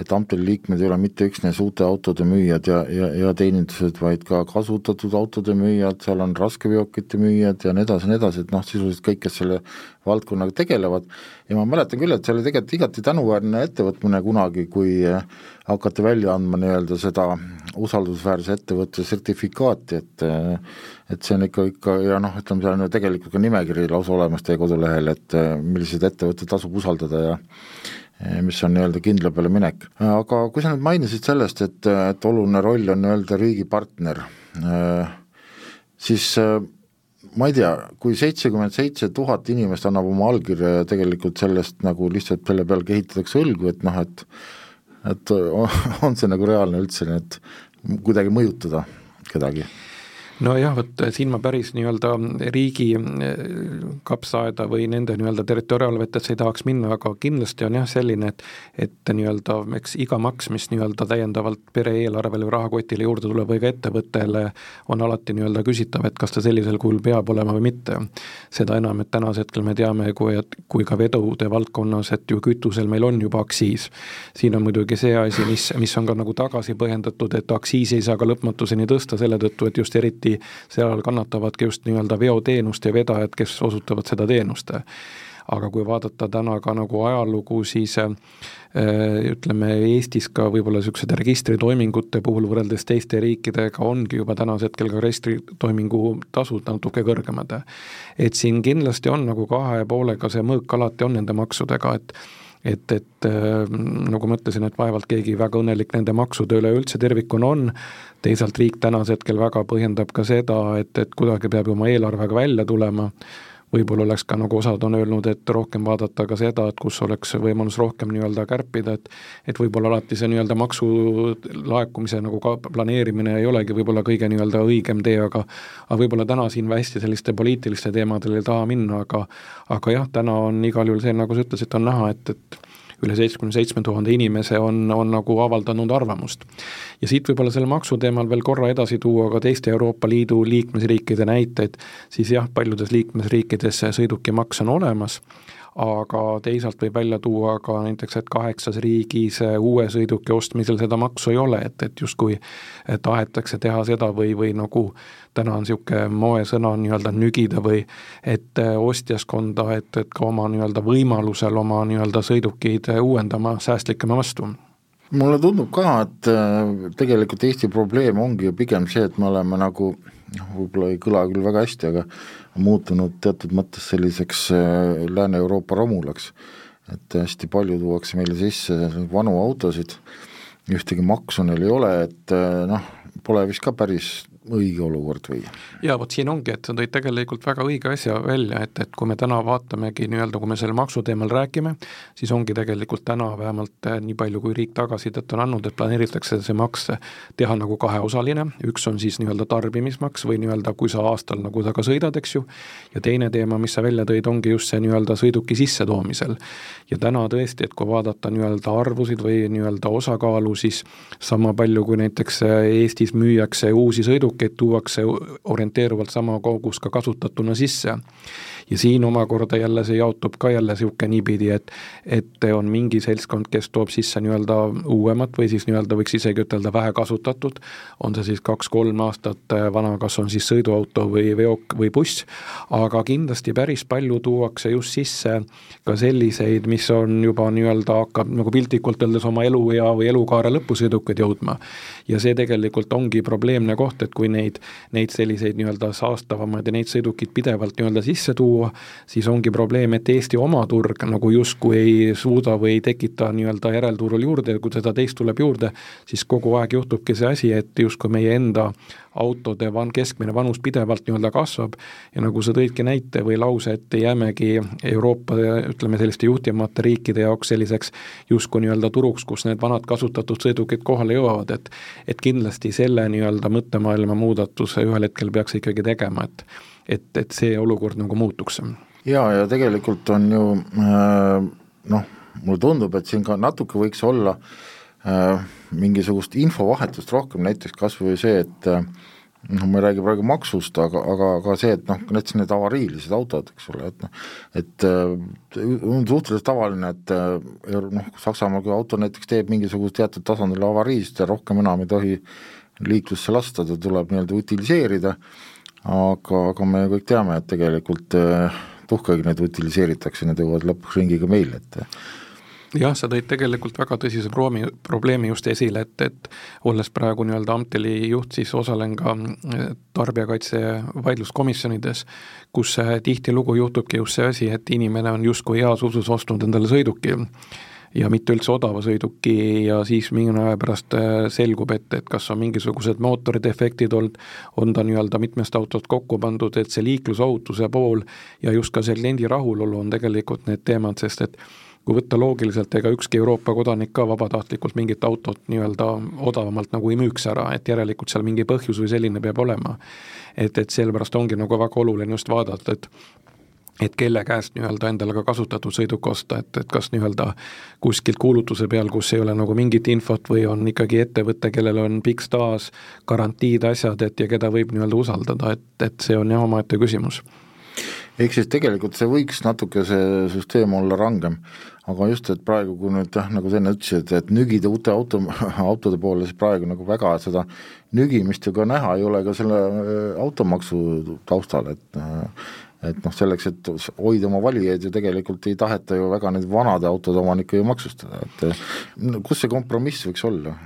et Amteli liikmed ei ole mitte üksnes uute autode müüjad ja, ja, ja teenindused, vaid ka kasutatud autode müüjad, seal on raskeveokite müüjad ja nii edasi ja nii edasi, et noh, sisuliselt kõik, kes selle valdkonnaga tegelevad, ja ma mäletan küll, et see oli tegelikult igati tänuväärne ettevõtmine kunagi, kui hakati välja andma nii-öelda seda usaldusväärse ettevõtte sertifikaati, et et see on ikka, ikka ja noh, ütleme, seal on ju tegelikult ka nimekiri lausa olemas teie kodulehel, et milliseid ettevõtteid tasub usaldada ja Eh, mis on nii-öelda kindla peale minek. aga kui sa nüüd mainisid sellest, et, et oluline roll on nii-öelda riigi partner, eh, siis eh, ma ei tea, kui seitsekümmend seitse tuhat inimest annab oma allkirja ja tegelikult sellest nagu lihtsalt selle peale kehitatakse õlgu, et noh, et et [laughs] on see nagu reaalne üldse, et kuidagi mõjutada kedagi nojah, vot siin ma päris nii-öelda riigi eh, kapsaaeda või nende nii-öelda territoriaalvetesse ei tahaks minna, aga kindlasti on jah selline, et et nii-öelda eks iga maks, mis nii-öelda täiendavalt pere eelarvele või rahakotile juurde tuleb või ka ettevõttele, on alati nii-öelda küsitav, et kas ta sellisel kujul peab olema või mitte. seda enam, et tänasel hetkel me teame, kui, et kui ka vedude valdkonnas, et ju kütusel meil on juba aktsiis. siin on muidugi see asi, mis, mis on ka nagu tagasi põhjendatud, et aktsiisi ei saa ka lõpmatuseni tõsta selle tõttu, et just eriti eriti seal kannatavadki just nii-öelda veoteenust ja vedajad, kes osutavad seda teenust aga kui vaadata täna ka nagu ajalugu, siis äh, ütleme, Eestis ka võib-olla niisugused registritoimingute puhul võrreldes teiste riikidega ongi juba tänasel hetkel ka registritoimingu tasud natuke kõrgemad. et siin kindlasti on nagu kahe poolega see mõõk alati on nende maksudega, et et, et äh, nagu ma ütlesin, et vaevalt keegi väga õnnelik nende maksude üle üldse tervikuna on, teisalt riik tänasel hetkel väga põhjendab ka seda, et, et kuidagi peab ju oma eelarvega välja tulema, võib-olla oleks ka, nagu osad on öelnud, et rohkem vaadata ka seda, et kus oleks võimalus rohkem nii-öelda kärpida, et et võib-olla alati see nii-öelda maksu laekumise nagu ka planeerimine ei olegi võib-olla kõige nii-öelda õigem tee, aga aga võib-olla täna siin hästi selliste poliitiliste teemadele ei taha minna, aga aga jah, täna on igal juhul see, nagu sa ütlesid, on näha, et, et üle seitsmekümne seitsme tuhande inimese on, on nagu avaldanud arvamust. ja siit võib-olla selle maksu teemal veel korra edasi tuua ka teiste Euroopa Liidu liikmesriikide näiteid, siis jah, paljudes liikmesriikides sõidukimaks on olemas, aga teisalt võib välja tuua ka näiteks, et kaheksas riigis uue sõiduki ostmisel seda maksu ei ole, et, et justkui tahetakse teha seda või, või nagu täna on niisugune moesõna nii-öelda nügida või et ostjaskonda, et, et ka oma nii-öelda võimalusel oma nii-öelda sõidukeid uuendama säästlikema vastu. Mulle tundub ka, et äh, tegelikult Eesti probleem ongi ju pigem see, et me oleme nagu noh, võib-olla ei kõla küll väga hästi, aga muutunud teatud mõttes selliseks äh, Lääne-Euroopa romulaks. et hästi palju tuuakse meile sisse vanu autosid, ühtegi maksu neil ei ole, et äh, noh, pole vist ka päris õige olukord või? jaa, vot siin ongi, et sa tõid tegelikult väga õige asja välja, et, et kui me täna vaatamegi nii-öelda, kui me selle maksu teemal räägime, siis ongi tegelikult täna vähemalt eh, nii palju, kui riik tagasisidet on andnud, et planeeritakse see maks teha nagu kaheosaline, üks on siis nii-öelda tarbimismaks või nii-öelda, kui sa aastal nagu taga sõidad, eks ju, ja teine teema, mis sa välja tõid, ongi just see nii-öelda sõiduki sissetoomisel. ja täna tõesti, et kui vaadata nii-öelda arvusid või nii-öelda osakaalu, siis sama palju, kui näiteks Eestis müüakse uusi sõidukeid, tuuakse orienteeruvalt sama kogus ka kasutatuna sisse ja siin omakorda jälle see jaotub ka jälle niisugune niipidi, et et on mingi seltskond, kes toob sisse nii-öelda uuemat või siis nii-öelda võiks isegi ütelda vähe kasutatud, on see siis kaks-kolm aastat vana, kas on siis sõiduauto või veok või buss, aga kindlasti päris palju tuuakse just sisse ka selliseid, mis on juba nii-öelda, hakkab nagu piltlikult öeldes oma eluea või elukaare lõpusõidukid jõudma. ja see tegelikult ongi probleemne koht, et kui neid, neid selliseid nii-öelda saastavamaid ja neid sõidukeid pidevalt nii-öelda sisse tuua, tuua, siis ongi probleem, et Eesti oma turg nagu justkui ei suuda või ei tekita nii-öelda järelturul juurde ja kui seda teist tuleb juurde, siis kogu aeg juhtubki see asi, et justkui meie enda autode van-, keskmine vanus pidevalt nii-öelda kasvab. Ja nagu sa tõidki näite või lause, et jäämegi Euroopa ütleme, selliste juhtivamate riikide jaoks selliseks justkui nii-öelda turuks, kus need vanad kasutatud sõidukid kohale jõuavad, et et kindlasti selle nii-öelda mõttemaailma muudatuse ühel hetkel peaks ikkagi tegema, et et, et see olukord nagu muutuks. jaa, ja tegelikult on ju äh, noh, mulle tundub, et siin ka natuke võiks olla äh, mingisugust infovahetust rohkem, näiteks kas või see, et äh, noh, ma ei räägi praegu maksust, aga, aga ka see, et noh, näiteks need avariilised autod, eks ole, et noh, et on suhteliselt tavaline, et noh, Saksamaal kui auto näiteks teeb mingisugust teatud tasandil avariist ja rohkem enam ei tohi liiklusse lasta, ta tuleb nii-öelda utiliseerida äh,, aga, aga me kõik teame, et tegelikult tuhkagi neid utiliseeritakse, need jõuavad lõpuks ringiga meile, et jah, sa tõid tegelikult väga tõsise proomi, probleemi just esile, et, et olles praegu nii-öelda Amteli juht, siis osalen ka eh, tarbijakaitse vaidluskomisjonides, kus tihtilugu juhtubki just see asi, et inimene on justkui heas usus ostnud endale sõiduki ja mitte üldse odava sõiduki ja siis mingi aja pärast äh, selgub, et, et kas on mingisugused mootoridefektid olnud, on ta nii-öelda mitmest autost kokku pandud, et see liiklusohutuse pool ja just ka see kliendi rahulolu on tegelikult need teemad, sest et kui võtta loogiliselt, ega ükski Euroopa kodanik ka vabatahtlikult mingit autot nii-öelda odavamalt nagu ei müüks ära, et järelikult seal mingi põhjus või selline peab olema. et, et sellepärast ongi nagu väga oluline just vaadata, et et kelle käest nii-öelda endale ka kasutatud sõiduk osta, et, et kas nii-öelda kuskilt kuulutuse peal, kus ei ole nagu mingit infot või on ikkagi ettevõte, kellel on pikk staaž, garantiid, asjad, et ja keda võib nii-öelda usaldada, et, et see on jah omaette küsimus. ehk siis tegelikult see võiks natuke see süsteem olla rangem, aga just, et praegu, kui nüüd jah, nagu sa enne ütlesid, et nügida uute auto, [laughs] autode poole, siis praegu nagu väga seda nügimist ju ka näha ei ole ka selle äh, automaksu taustal, et äh, et noh, selleks, et hoida oma valijaid ju tegelikult ei taheta ju väga neid vanade autode omanikke ju maksustada, et kus see kompromiss võiks olla?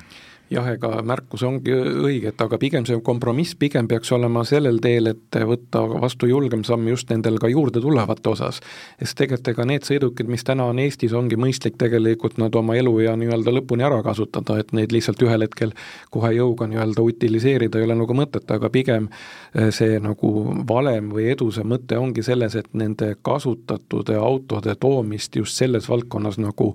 Jah, ega märkus ongi õige, et aga pigem see kompromiss pigem peaks olema sellel teel, et võtta vastu julgem samm just nendel ka juurde tulevate osas. sest tegelikult ega need sõidukid, mis täna on Eestis, ongi mõistlik tegelikult nad oma eluea nii-öelda lõpuni ära kasutada, et neid lihtsalt ühel hetkel kohe jõuga nii-öelda utiliseerida ei ole nagu mõtet, aga pigem eh, see nagu valem või edu, see mõte ongi selles, et nende kasutatud autode toomist just selles valdkonnas nagu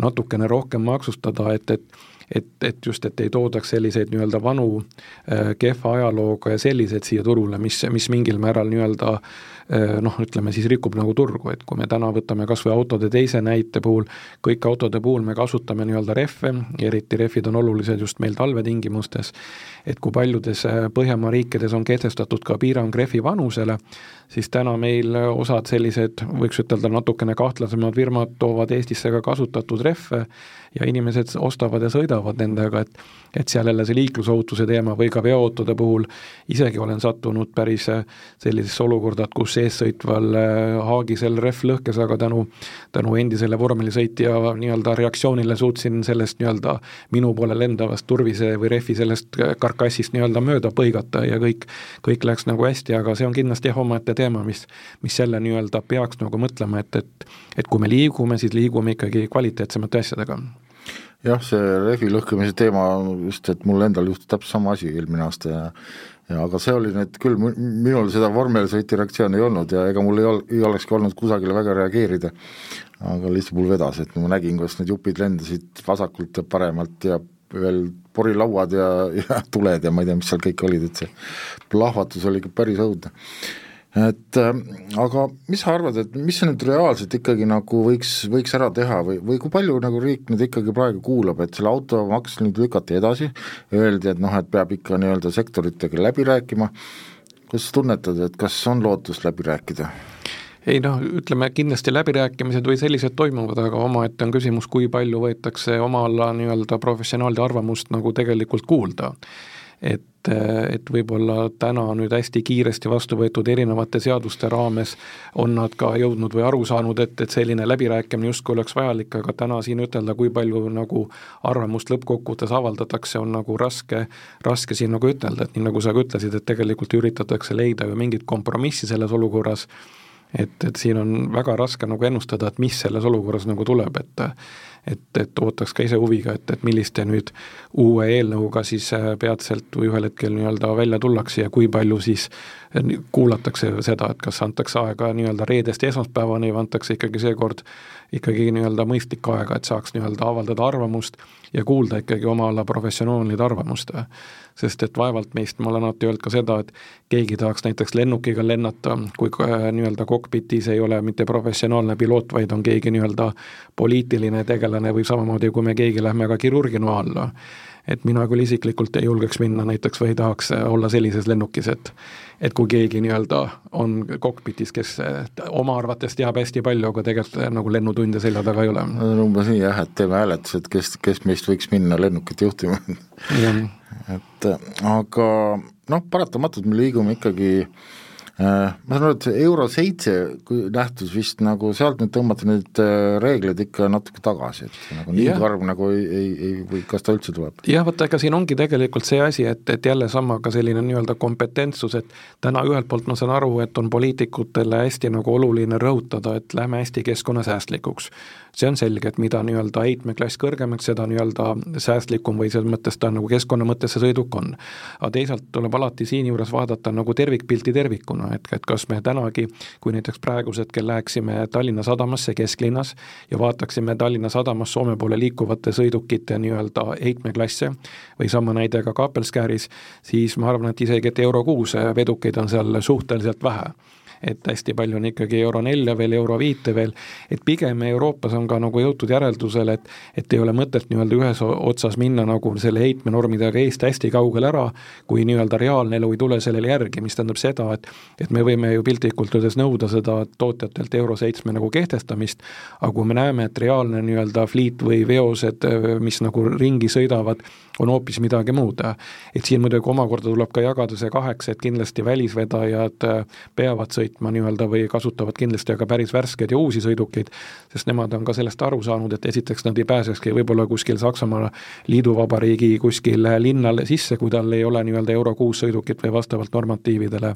natukene rohkem maksustada, et, et et, et just, et ei toodaks selliseid nii-öelda vanu äh, kehva ajalooga ja selliseid siia turule, mis, mis mingil määral nii-öelda äh, noh, ütleme siis rikub nagu turgu, et kui me täna võtame kas või autode teise näite puhul, kõik autode puhul me kasutame nii-öelda rehve, eriti rehvid on olulised just meil talvetingimustes, et kui paljudes äh, Põhjamaa riikides on kehtestatud ka piirang rehvi vanusele, siis täna meil osad sellised, võiks ütelda natukene kahtlasemad firmad toovad Eestisse ka kasutatud rehve ja inimesed ostavad ja sõidavad nendega, et et seal jälle see liiklusohutuse teema või ka veoautode puhul isegi olen sattunud päris äh, sellisesse olukorda, et kus eessõitval äh, haagisel rehv lõhkes, aga tänu, tänu endisele vormelisõitja nii-öelda reaktsioonile suutsin sellest nii-öelda minu poole lendavast turvise või rehvi sellest karkassist nii-öelda mööda põigata ja kõik, kõik läks nagu hästi, aga see on kindlasti jah, omaette teema, mis, mis jälle nii-öelda peaks nagu mõtlema, et, et et kui me liigume, siis liigume ikkagi kvaliteetsemate asjadega. Jah, see rehvi lõhkemise teema just, et mul endal juhtus täpselt sama asi eelmine aasta ja ja aga see oli nüüd küll, minul seda vormelisõiti reaktsiooni ei olnud ja ega mul ei ol-, ei olekski olnud kusagile väga reageerida, aga lihtsalt mul vedas, et ma nägin, kuidas need jupid lendasid vasakult ja paremalt ja veel porilauad ja, ja tuled ja ma ei tea, mis seal kõik olid, et see plahvatus oli ikka päris õudne et äh, aga mis sa arvad, et mis nüüd reaalselt ikkagi nagu võiks, võiks ära teha või, või kui palju nagu riik nüüd ikkagi praegu kuulab, et selle automaks nüüd lükati edasi, öeldi, et noh, et peab ikka nii-öelda sektoritega läbi rääkima, kuidas sa tunnetad, et kas on lootust läbi rääkida? ei noh, ütleme kindlasti läbirääkimised või sellised toimuvad, aga omaette on küsimus, kui palju võetakse oma alla nii-öelda professionaalide arvamust nagu tegelikult kuulda. Et, et võib-olla täna nüüd hästi kiiresti vastu võetud erinevate seaduste raames on nad ka jõudnud või aru saanud, et, et selline läbirääkimine justkui oleks vajalik, aga täna siin ütelda, kui palju nagu arvamust lõppkokkuvõttes avaldatakse, on nagu raske, raske siin nagu ütelda, et nii nagu sa ka ütlesid, et tegelikult üritatakse leida ju mingit kompromissi selles olukorras, et, et siin on väga raske nagu ennustada, et mis selles olukorras nagu tuleb, et et, et ootaks ka ise huviga, et, et milliste nüüd uue eelnõuga siis äh, peatselt või ühel hetkel nii-öelda välja tullakse ja kui palju siis äh, kuulatakse seda, et kas antakse aega nii-öelda reedest esmaspäevani või antakse ikkagi seekord ikkagi nii-öelda mõistlik aega, et saaks nii-öelda avaldada arvamust ja kuulda ikkagi oma ala professionaalide arvamust. sest et vaevalt meist, ma olen alati öelnud ka seda, et keegi tahaks näiteks lennukiga lennata, kui nii-öelda kokpitis ei ole mitte professionaalne piloot, vaid on keegi nii-öelda poliitiline tegelane või samamoodi, kui me keegi lähme ka kirurgi noa alla. et mina küll isiklikult ei julgeks minna näiteks või ei tahaks olla sellises lennukis, et et kui keegi nii-öelda on kokpitis, kes oma arvates teab hästi palju, aga tegelikult nagu lennutunde selja taga ei ole. no umbes nii jah, et teeme hääletused, kes, kes meist võiks minna lennukit juhtima. [laughs] Et aga noh, paratamatult me liigume ikkagi Äh, ma saan aru, et see euro seitse nähtus vist nagu sealt nüüd tõmmati need äh, reeglid ikka natuke tagasi, et nagu nii karm nagu ei, ei, ei või kas ta üldse tuleb? jah, vaata ega siin ongi tegelikult see asi, et, et jälle sama ka selline nii-öelda kompetentsus, et täna ühelt poolt ma saan aru, et on poliitikutele hästi nagu oluline rõhutada, et lähme hästi keskkonnasäästlikuks see on selge, et mida nii-öelda heitmeklass kõrgemaks, seda nii-öelda säästlikum või selles mõttes ta nagu keskkonna mõttes see sõiduk on. aga teisalt tuleb alati siinjuures vaadata nagu tervikpilti tervikuna, et, et kas me tänagi, kui näiteks praegusel hetkel läheksime Tallinna sadamasse kesklinnas ja vaataksime Tallinna sadamas Soome poole liikuvate sõidukite nii-öelda heitmeklasse või sama näide ka Kaapelskääris, siis ma arvan, et isegi, et Euro kuus vedukeid on seal suhteliselt vähe et hästi palju on ikkagi euro nelja veel, euro viite veel, et pigem Euroopas on ka nagu jõutud järeldusele, et et ei ole mõtet nii-öelda ühes otsas minna nagu selle heitmenormidega eest hästi kaugele ära, kui nii-öelda reaalne elu ei tule sellele järgi, mis tähendab seda, et et me võime ju piltlikult öeldes nõuda seda tootjatelt euro seitsme nagu kehtestamist, aga kui me näeme, et reaalne nii-öelda fliit või veosed, mis nagu ringi sõidavad, on hoopis midagi muud. et siin muidugi omakorda tuleb ka jagada see kaheks, et kindlasti välisvedajad peavad sõitma sõitma nii-öelda või kasutavad kindlasti aga päris värskeid ja uusi sõidukeid, sest nemad on ka sellest aru saanud, et esiteks nad ei pääsekski võib-olla kuskil Saksamaa liiduvabariigi kuskil linnale sisse, kui tal ei ole nii-öelda Euro kuus sõidukit või vastavalt normatiividele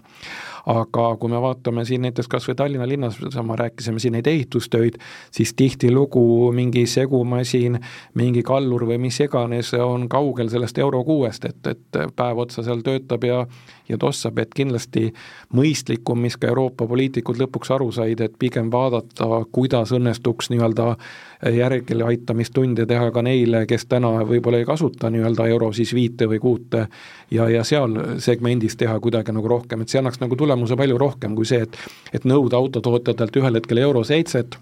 aga kui me vaatame siin näiteks kas või Tallinna linnas, sama rääkisime siin neid ehitustöid, siis tihtilugu mingi segumasin, mingi kallur või mis iganes on kaugel sellest Euro kuuest, et, et päev otsa seal töötab ja ja tossab, et kindlasti mõistlikum, mis ka Euroopa poliitikud lõpuks aru said, et pigem vaadata, kuidas õnnestuks nii-öelda järeleaitamistunde teha ka neile, kes täna võib-olla ei kasuta nii-öelda euro siis viite või kuute ja, ja seal segmendis teha kuidagi nagu rohkem, et see annaks nagu tulemuse palju rohkem kui see, et et nõuda autotootjatelt ühel hetkel euro seitset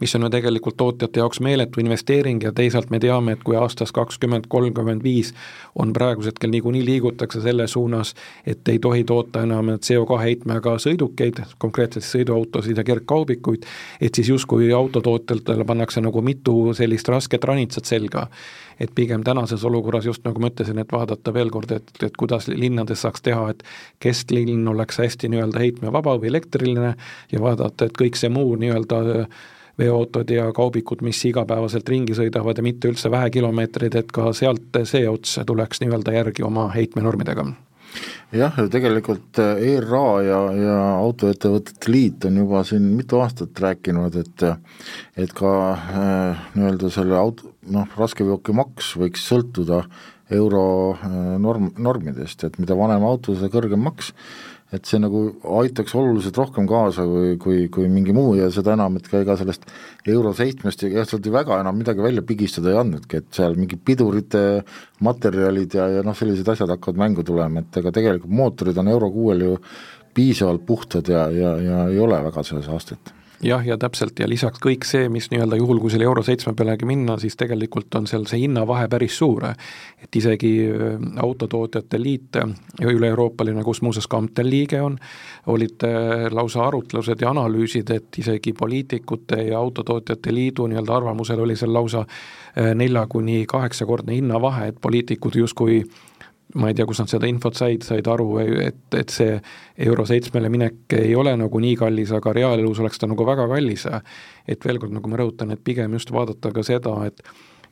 mis on ju tegelikult tootjate jaoks meeletu investeering ja teisalt me teame, et kui aastast kakskümmend, kolmkümmend viis on praegusel hetkel niikuinii liigutakse selles suunas, et ei tohi toota enam CO2 heitmega sõidukeid, konkreetselt sõiduautosid ja kergkaubikuid, et siis justkui autotootjatele pannakse nagu mitu sellist rasket ranitsat selga. Et pigem tänases olukorras just nagu ma ütlesin, et vaadata veel kord, et, et kuidas linnades saaks teha, et kesklinn oleks hästi nii-öelda heitmevaba või elektriline ja vaadata, et kõik see muu nii-öelda veoautod ja kaubikud, mis igapäevaselt ringi sõidavad ja mitte üldse vähe kilomeetreid, et ka sealt see ots tuleks nii-öelda järgi oma heitmenormidega. Jah, tegelikult ERA ja, ja Autoettevõtete Liit on juba siin mitu aastat rääkinud, et et ka äh, nii-öelda selle auto, noh, raskeveokimaks võiks sõltuda euro äh, norm, normidest, et mida vanem auto, seda kõrgem maks, et see nagu aitaks oluliselt rohkem kaasa kui, kui, kui mingi muu ja seda enam, et ka ega sellest euro seitsmest ja sealt ju väga enam midagi välja pigistada ei andnudki, et seal mingi pidurite materjalid ja, ja noh, sellised asjad hakkavad mängu tulema, et ega tegelikult mootorid on euro kuuel ju piisavalt puhtad ja, ja, ja ei ole väga selles aastat jah, ja täpselt, ja lisaks kõik see, mis nii-öelda juhul, kui selle Euro seitsme pealegi minna, siis tegelikult on seal see hinnavahe päris suur. et isegi äh, Autotootjate Liit, äh, üle-euroopaline, kus muuseas ka Amtel liige on, olid äh, lausa arutlused ja analüüsid, et isegi poliitikute ja Autotootjate Liidu nii-öelda arvamusel oli seal lausa nelja kuni kaheksakordne hinnavahe, et poliitikud justkui ma ei tea, kus nad seda infot said, said aru, et, et see euro seitsmele minek ei ole nagu nii kallis, aga reaalelus oleks ta nagu väga kallis. et veel kord, nagu ma rõhutan, et pigem just vaadata ka seda, et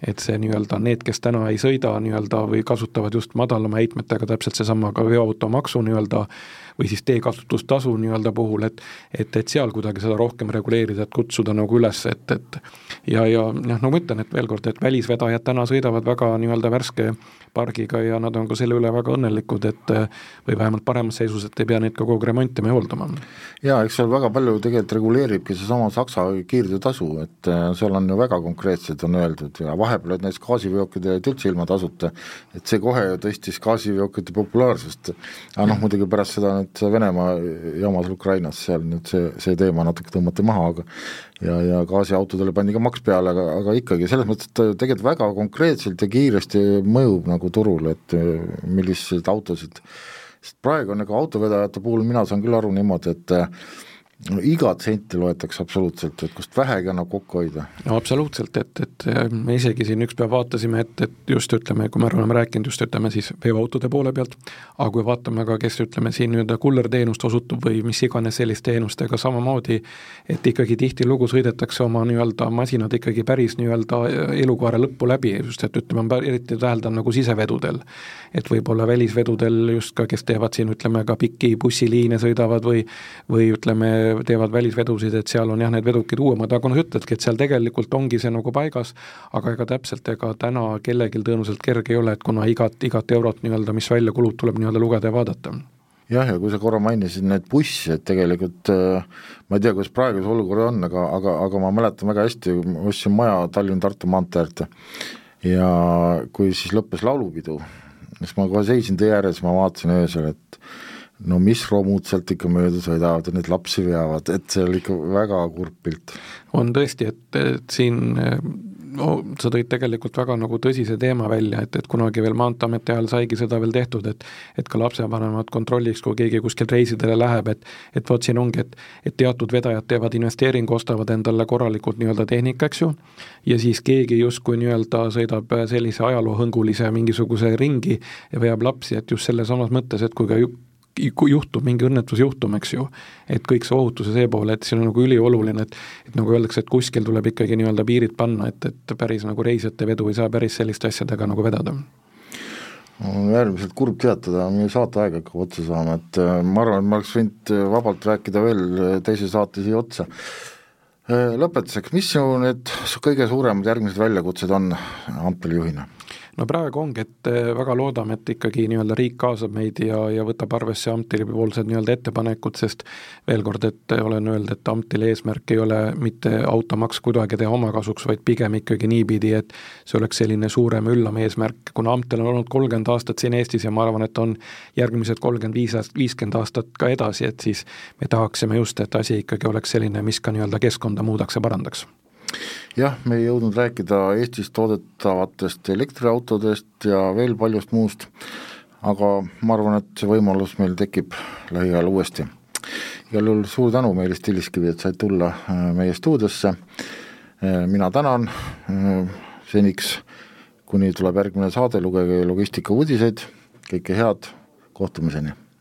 et see nii-öelda need, kes täna ei sõida nii-öelda või kasutavad just madalama heitmetega, täpselt seesama ka veoautomaksu nii-öelda või siis teekasutustasu nii-öelda puhul, et et, et seal kuidagi seda rohkem reguleerida, et kutsuda nagu üles, et, et ja, ja noh, no ma ütlen, et veel kord, et välisvedajad täna sõidavad väga nii-öelda värske pargiga ja nad on ka selle üle väga õnnelikud, et või vähemalt paremas seisus, et ei pea neid ka kogu aeg remontima ja hooldama. jaa, eks seal väga palju tegelikult reguleeribki seesama Saksa kiirteetasu, et äh, seal on ju väga konkreetselt on öeldud ja vahepeal, et näiteks gaasiveokid jäid üldse ilma tasuta, et see kohe tõstis gaasiveokite populaarsust, aga noh, muidugi pärast seda nüüd Venemaa jaamas Ukrainas, seal nüüd see, see teema natuke tõmmati maha, aga ja, ja gaasiautodele pandi ka maks peale, aga, aga ikkagi selles mõttes, et tegelikult väga konkreetselt ja kiiresti mõjub nagu turul, et milliseid autosid, sest praegu nagu autovedajate puhul mina saan küll aru niimoodi, et no igat senti loetakse absoluutselt, et kust vähegi annab kokku hoida. no absoluutselt, et, et me isegi siin üks päev vaatasime, et, et just ütleme, kui me oleme rääkinud just ütleme siis veoautode poole pealt, aga kui vaatame ka, kes ütleme siin nii-öelda kullerteenust osutub või mis iganes sellist teenust, ega samamoodi, et ikkagi tihtilugu sõidetakse oma nii-öelda masinad ikkagi päris nii-öelda elukaare lõppu läbi, just et ütleme, ma eriti täheldan nagu sisevedudel. et võib-olla välisvedudel just ka, kes teevad siin ütleme ka pikki bussiliine sõidavad või, või ütleme, teevad välisvedusid, et seal on jah, need vedukid uuemad, aga noh, ütledki, et seal tegelikult ongi see nagu paigas, aga ega täpselt, ega täna kellelgi tõenäoliselt kerge ei ole, et kuna igat, igat eurot nii-öelda, mis välja kulub, tuleb nii-öelda lugeda ja vaadata. Jah, ja kui sa korra mainisid neid busse, et tegelikult äh, ma ei tea, kuidas praegu see olukord on, aga, aga, aga ma mäletan väga hästi, ma ostsin maja Tallinn-Tartu maantee äärde. Ja kui siis lõppes laulupidu, siis ma kohe seisin tee ääres, ma vaatasin öösel, et no mis romud sealt ikka mööda sõidavad ja neid lapsi veavad, et see oli ikka väga kurb pilt. on tõesti, et, et siin no sa tõid tegelikult väga nagu tõsise teema välja, et, et kunagi veel Maanteeameti ajal saigi seda veel tehtud, et et ka lapsevanemad kontrolliks, kui keegi kuskilt reisidele läheb, et et vot siin ongi, et et teatud vedajad teevad investeeringu, ostavad endale korralikult nii-öelda tehnika, eks ju, ja siis keegi justkui nii-öelda sõidab sellise ajaloohõngulise mingisuguse ringi ja veab lapsi, et just selles samas mõttes, et kui ka kui juhtub mingi õnnetusjuhtum, eks ju, et kõik see ohutus ja see pool, et see on nagu ülioluline, et et nagu öeldakse, et kuskil tuleb ikkagi nii-öelda piirid panna, et, et päris nagu reisijate vedu ei saa päris selliste asjadega nagu vedada on äärmiselt kurb teatada, meie saateaeg hakkab otsa saama, et äh, ma arvan, et ma oleks võinud äh, vabalt rääkida veel äh, teise saate siia otsa. Lõpetuseks, mis su need kõige suuremad järgmised väljakutsed on Ampeli juhina? No praegu ongi, et eh, väga loodame, et ikkagi nii-öelda riik kaasab meid ja, ja võtab arvesse Amtili poolsed nii-öelda ettepanekud, sest veel kord, et olen öelnud, et Amtili eesmärk ei ole mitte automaks kuidagi teha omakasuks, vaid pigem ikkagi niipidi, et see oleks selline suurem, üllam eesmärk, kuna Amtel on olnud kolmkümmend aastat siin Eestis ja ma arvan, et on järgmised kolmkümmend viis aastat, viiskümmend aastat ka edasi, et siis me tahaksime just, et asi ikkagi oleks selline, mis ka nii-öelda keskkonda muudaks ja parandaks jah, me ei jõudnud rääkida Eestis toodetavatest elektriautodest ja veel paljust muust, aga ma arvan, et see võimalus meil tekib lähiajal uuesti. igal juhul suur tänu, Meelis Tilliskivi, et said tulla äh, meie stuudiosse, äh, mina tänan, äh, seniks kuni tuleb järgmine saade, lugege Logistika uudiseid, kõike head, kohtumiseni!